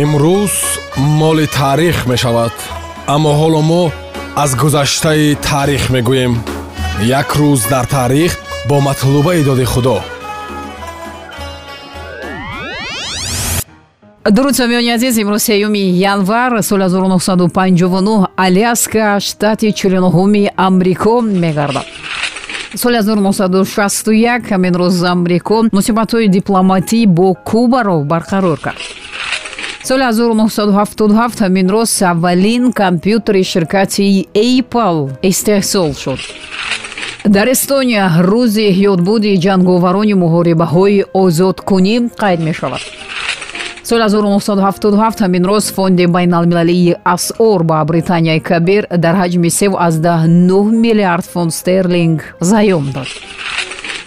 имрӯз моли таърих мешавад аммо ҳоло мо аз гузаштаи таърих мегӯем. Як рӯз дар таърих бо матлубаи доди худо. Дуруд сомиёни азиз имрӯз сеюми январ соли 1959 аляска штати 49 амрико мегардад. Соли 1961 ҳамин рӯз амрико муносибатҳои дипломатӣ бо кубаро барқарор кард соли 1977 ҳамин роз аввалин компютери ширкати apple истеҳсол шуд. Дар эстония рӯзи ёдбуди ҷанговарони муҳорибаҳои озодкунӣ қайд мешавад? Соли 1977 ҳамин роз фонди байналмилалии асъор ба британияи кабир дар ҳаҷми 39 миллиард фунт стерлинг заём дод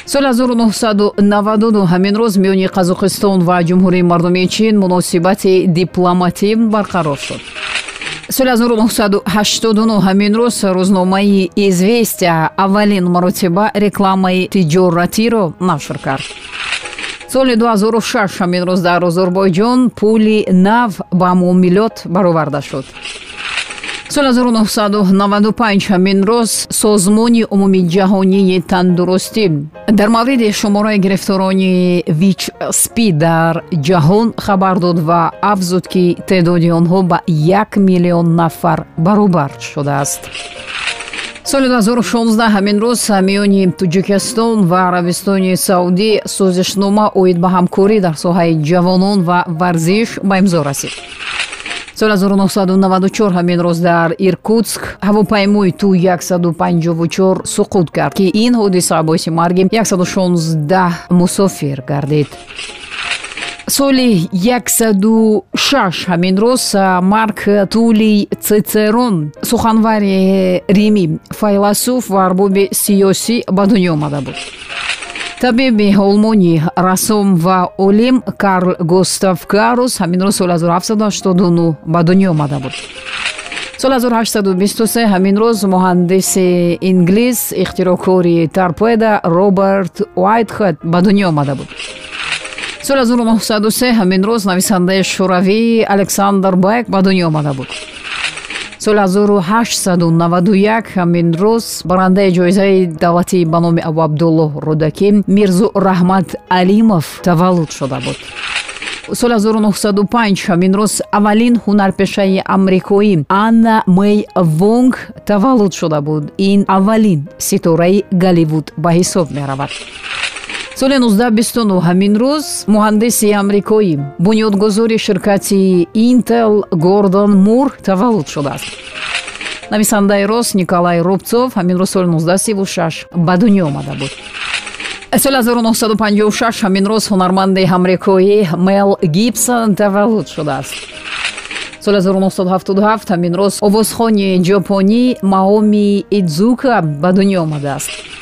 соли 1992 ҳамин рӯз миёни қазоқистон ва ҷумҳурии мардумии чин муносибати дипломатӣ барқарор шуд. Соли 1989 ҳамин рӯз рӯзномаи известия аввалин маротиба рекламаи тиҷоратиро нашр кард. Соли 2006 ҳамин рӯз дар озорбойҷон пули нав ба муомилот бароварда шуд соли 1995 ҳамин рӯз созмони умумии ҷаҳонии тандурустӣ дар мавриди шумораи гирифторони вич спи дар ҷаҳон хабар дод ва афзуд ки теъдоди онҳо ба як миллион нафар баробар шудааст. Соли 2016 ҳамин рӯз миёни тоҷикистон ва арабистони саудӣ сӯзишнома оид ба ҳамкорӣ дар соҳаи ҷавонон ва варзиш ба имзо расид соли 1994 ҳамин рӯз дар иркутск ҳавопаймои ту 154 суқут кард ки ин ҳодиса боиси марги 116 мусофир гардид. Соли 16 ҳамин рӯз марк тулий цицерон суханвари римӣ файласуф ва арбоби сиёсӣ ба дунё омада буд табиби олмонӣ рассом ва олим карл густав карус ҳамин рӯз соли 1789 ба дунё омада буд. соли 1823 ҳамин рӯз муҳандиси инглис ихтироъкори торпеда роберт уайтхед ба дунё омада буд. соли 1903 ҳамин рӯз нависандаи шӯравӣ александр бек ба дунё омада буд соли 1891 ҳамин рӯз барандаи ҷоизаи давлатӣ ба номи абу абдуллоҳ рӯдакӣ мирзу раҳмат алимов таваллуд шуда буд. соли 1905 ҳамин рӯз аввалин ҳунарпешаи амрикоӣ анна мэй вонг таваллуд шуда буд. Ин аввалин ситораи голливуд ба ҳисоб меравад соли 1929 ҳамин рӯз муҳандиси амрикоӣ бунёдгузори ширкати интел гордон мур таваллуд шудааст. Нависандаи рост николай рубцов ҳамин рӯз соли 1936 ба дунё омада буд. Соли 1956 ҳамин рӯз ҳунарманди амрикоӣ мел гибсон таваллуд шудааст. Соли 1977 ҳамин рӯз овозхони ҷопонӣ маоми идзука ба дунё омадааст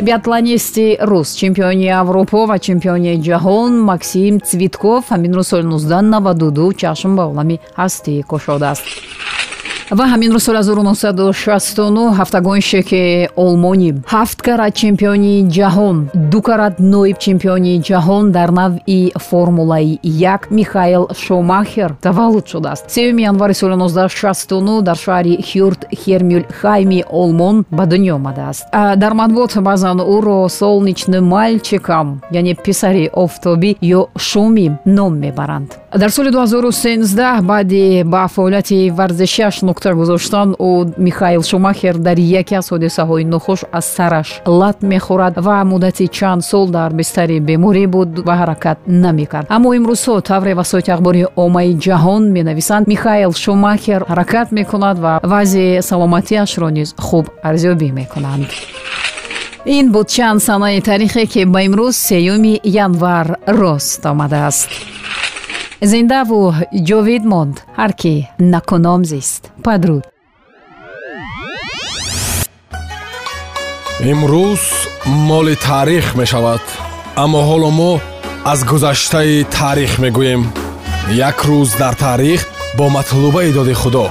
биатлонисти рус чемпиони аврупо ва чемпиони ҷаҳон максим цвитков ҳамин рӯз соли 1992 чашм ба олами ҳастӣ кушодааст ва ҳамин рӯз соли 1969 ҳафтагоншеки олмонӣ ҳафт карат чемпиони ҷаҳон ду карат ноиб чемпиони ҷаҳон дар навъи формулаи як михаил шумахер таваллуд шудааст. Сеюми январи соли 1969 дар шаҳри хюрт хермюлхайми олмон ба дунё омадааст. Дар матбуот баъзан ӯро солничный мальчикам яъне писари офтобӣ ё шуми ном мебаранд. Дар соли 2013 баъди ба фаъолияти варзишиаш нукта гузоштан ӯ михаил шумахер дар яке аз ҳодисаҳои нохуш аз сараш лат мехӯрад ва муддати чанд сол дар бистари беморӣ буд ва ҳаракат намекард. Аммо имрӯзҳо тавре васоити ахбори оммаи ҷаҳон менависанд. Михаил шумахер ҳаракат мекунад ва вазъи саломатиашро низ хуб арзёбӣ мекунанд. Ин буд чанд санаи таърихе ки ба имрӯз сеюми январ рост омадааст зиндаву ҷовид монд ҳар ки накуном зист. Падруд. Имрӯз моли таърих мешавад аммо ҳоло мо аз гузаштаи таърих мегӯем. Як рӯз дар таърих бо матлубаи доди худо